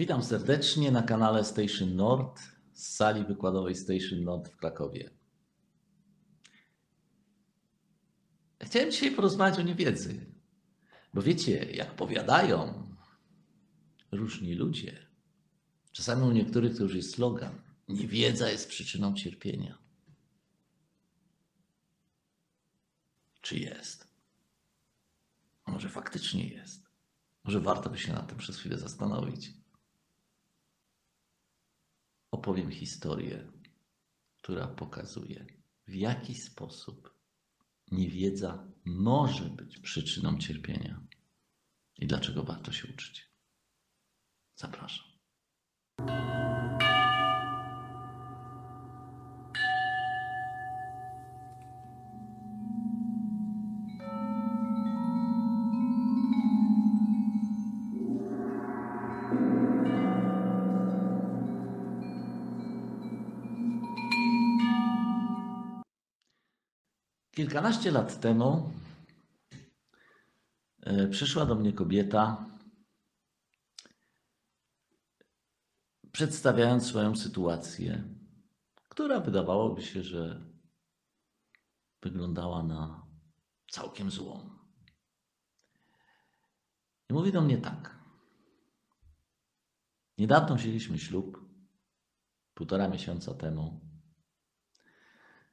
Witam serdecznie na kanale Station Nord z sali wykładowej Station Nord w Krakowie. Chciałem dzisiaj porozmawiać o niewiedzy, bo wiecie, jak powiadają różni ludzie, czasami u niektórych to już jest slogan, niewiedza jest przyczyną cierpienia. Czy jest? Może faktycznie jest? Może warto by się nad tym przez chwilę zastanowić. Opowiem historię, która pokazuje, w jaki sposób niewiedza może być przyczyną cierpienia i dlaczego warto się uczyć. Zapraszam. Kilkanaście lat temu e, przyszła do mnie kobieta, przedstawiając swoją sytuację, która wydawałoby się, że wyglądała na całkiem złą. I mówi do mnie tak. Niedawno wzięliśmy ślub, półtora miesiąca temu.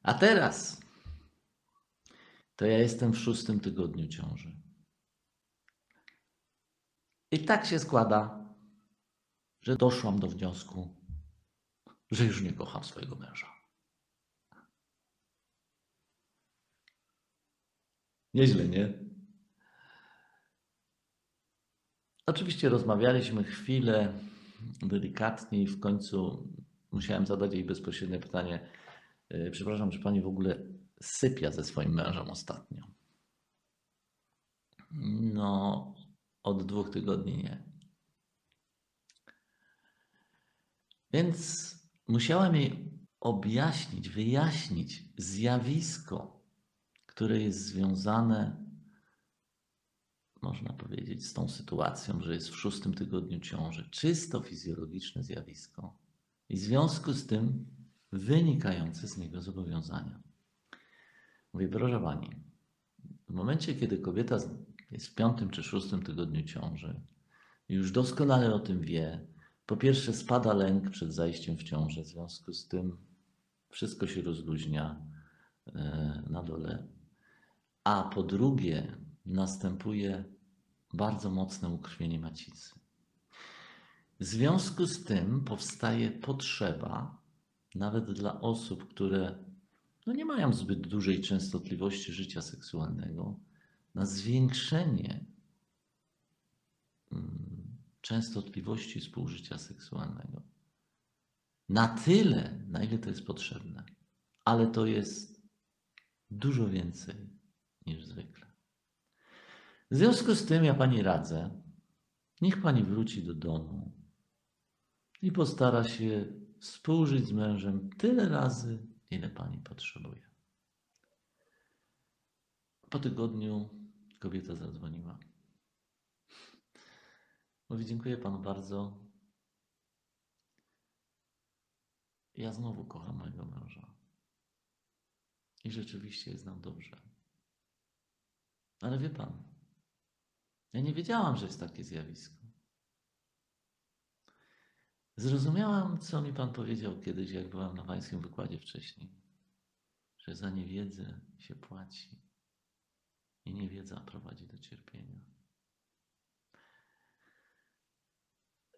A teraz to ja jestem w szóstym tygodniu ciąży. I tak się składa, że doszłam do wniosku, że już nie kocham swojego męża. Nieźle, nie? Oczywiście rozmawialiśmy chwilę delikatnie i w końcu musiałem zadać jej bezpośrednie pytanie. E, przepraszam, czy pani w ogóle sypia ze swoim mężem ostatnio? No, od dwóch tygodni nie. Więc musiałem jej objaśnić, wyjaśnić zjawisko, które jest związane, można powiedzieć, z tą sytuacją, że jest w szóstym tygodniu ciąży. Czysto fizjologiczne zjawisko i w związku z tym wynikające z niego zobowiązania. Mówię, proszę w momencie, kiedy kobieta jest w piątym czy szóstym tygodniu ciąży, już doskonale o tym wie, po pierwsze spada lęk przed zajściem w ciążę, w związku z tym wszystko się rozluźnia e, na dole, a po drugie następuje bardzo mocne ukrwienie macicy. W związku z tym powstaje potrzeba, nawet dla osób, które no nie mają zbyt dużej częstotliwości życia seksualnego, na zwiększenie mm, częstotliwości współżycia seksualnego. Na tyle, na ile to jest potrzebne, ale to jest dużo więcej niż zwykle. W związku z tym ja pani radzę, niech pani wróci do domu i postara się współżyć z mężem tyle razy, ile pani potrzebuje. Po tygodniu kobieta zadzwoniła. Mówi, dziękuję panu bardzo. Ja znowu kocham mojego męża. I rzeczywiście jest nam dobrze. Ale wie pan, ja nie wiedziałam, że jest takie zjawisko. Zrozumiałam, co mi Pan powiedział kiedyś, jak byłam na Pańskim wykładzie wcześniej, że za niewiedzę się płaci i niewiedza prowadzi do cierpienia.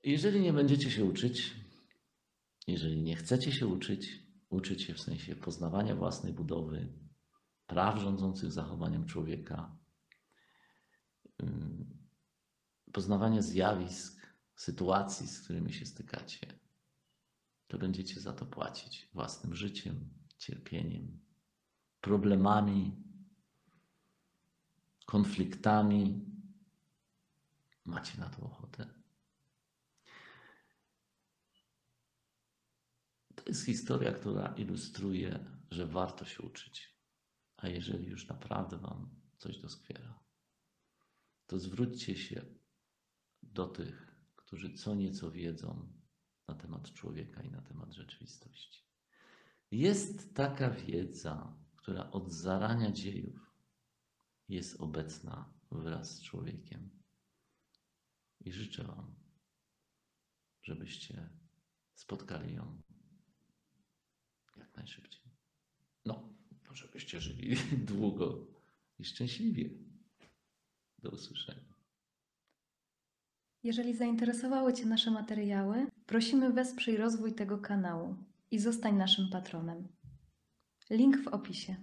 Jeżeli nie będziecie się uczyć, jeżeli nie chcecie się uczyć, uczyć się w sensie poznawania własnej budowy, praw rządzących zachowaniem człowieka, poznawania zjawisk, sytuacji, z którymi się stykacie, to będziecie za to płacić własnym życiem, cierpieniem, problemami, konfliktami. Macie na to ochotę. To jest historia, która ilustruje, że warto się uczyć. A jeżeli już naprawdę Wam coś doskwiera, to zwróćcie się do tych którzy co nieco wiedzą na temat człowieka i na temat rzeczywistości. Jest taka wiedza, która od zarania dziejów jest obecna wraz z człowiekiem. I życzę Wam, żebyście spotkali ją jak najszybciej. No, żebyście żyli długo i szczęśliwie. Do usłyszenia. Jeżeli zainteresowały Cię nasze materiały, prosimy wesprzyj rozwój tego kanału i zostań naszym patronem. Link w opisie.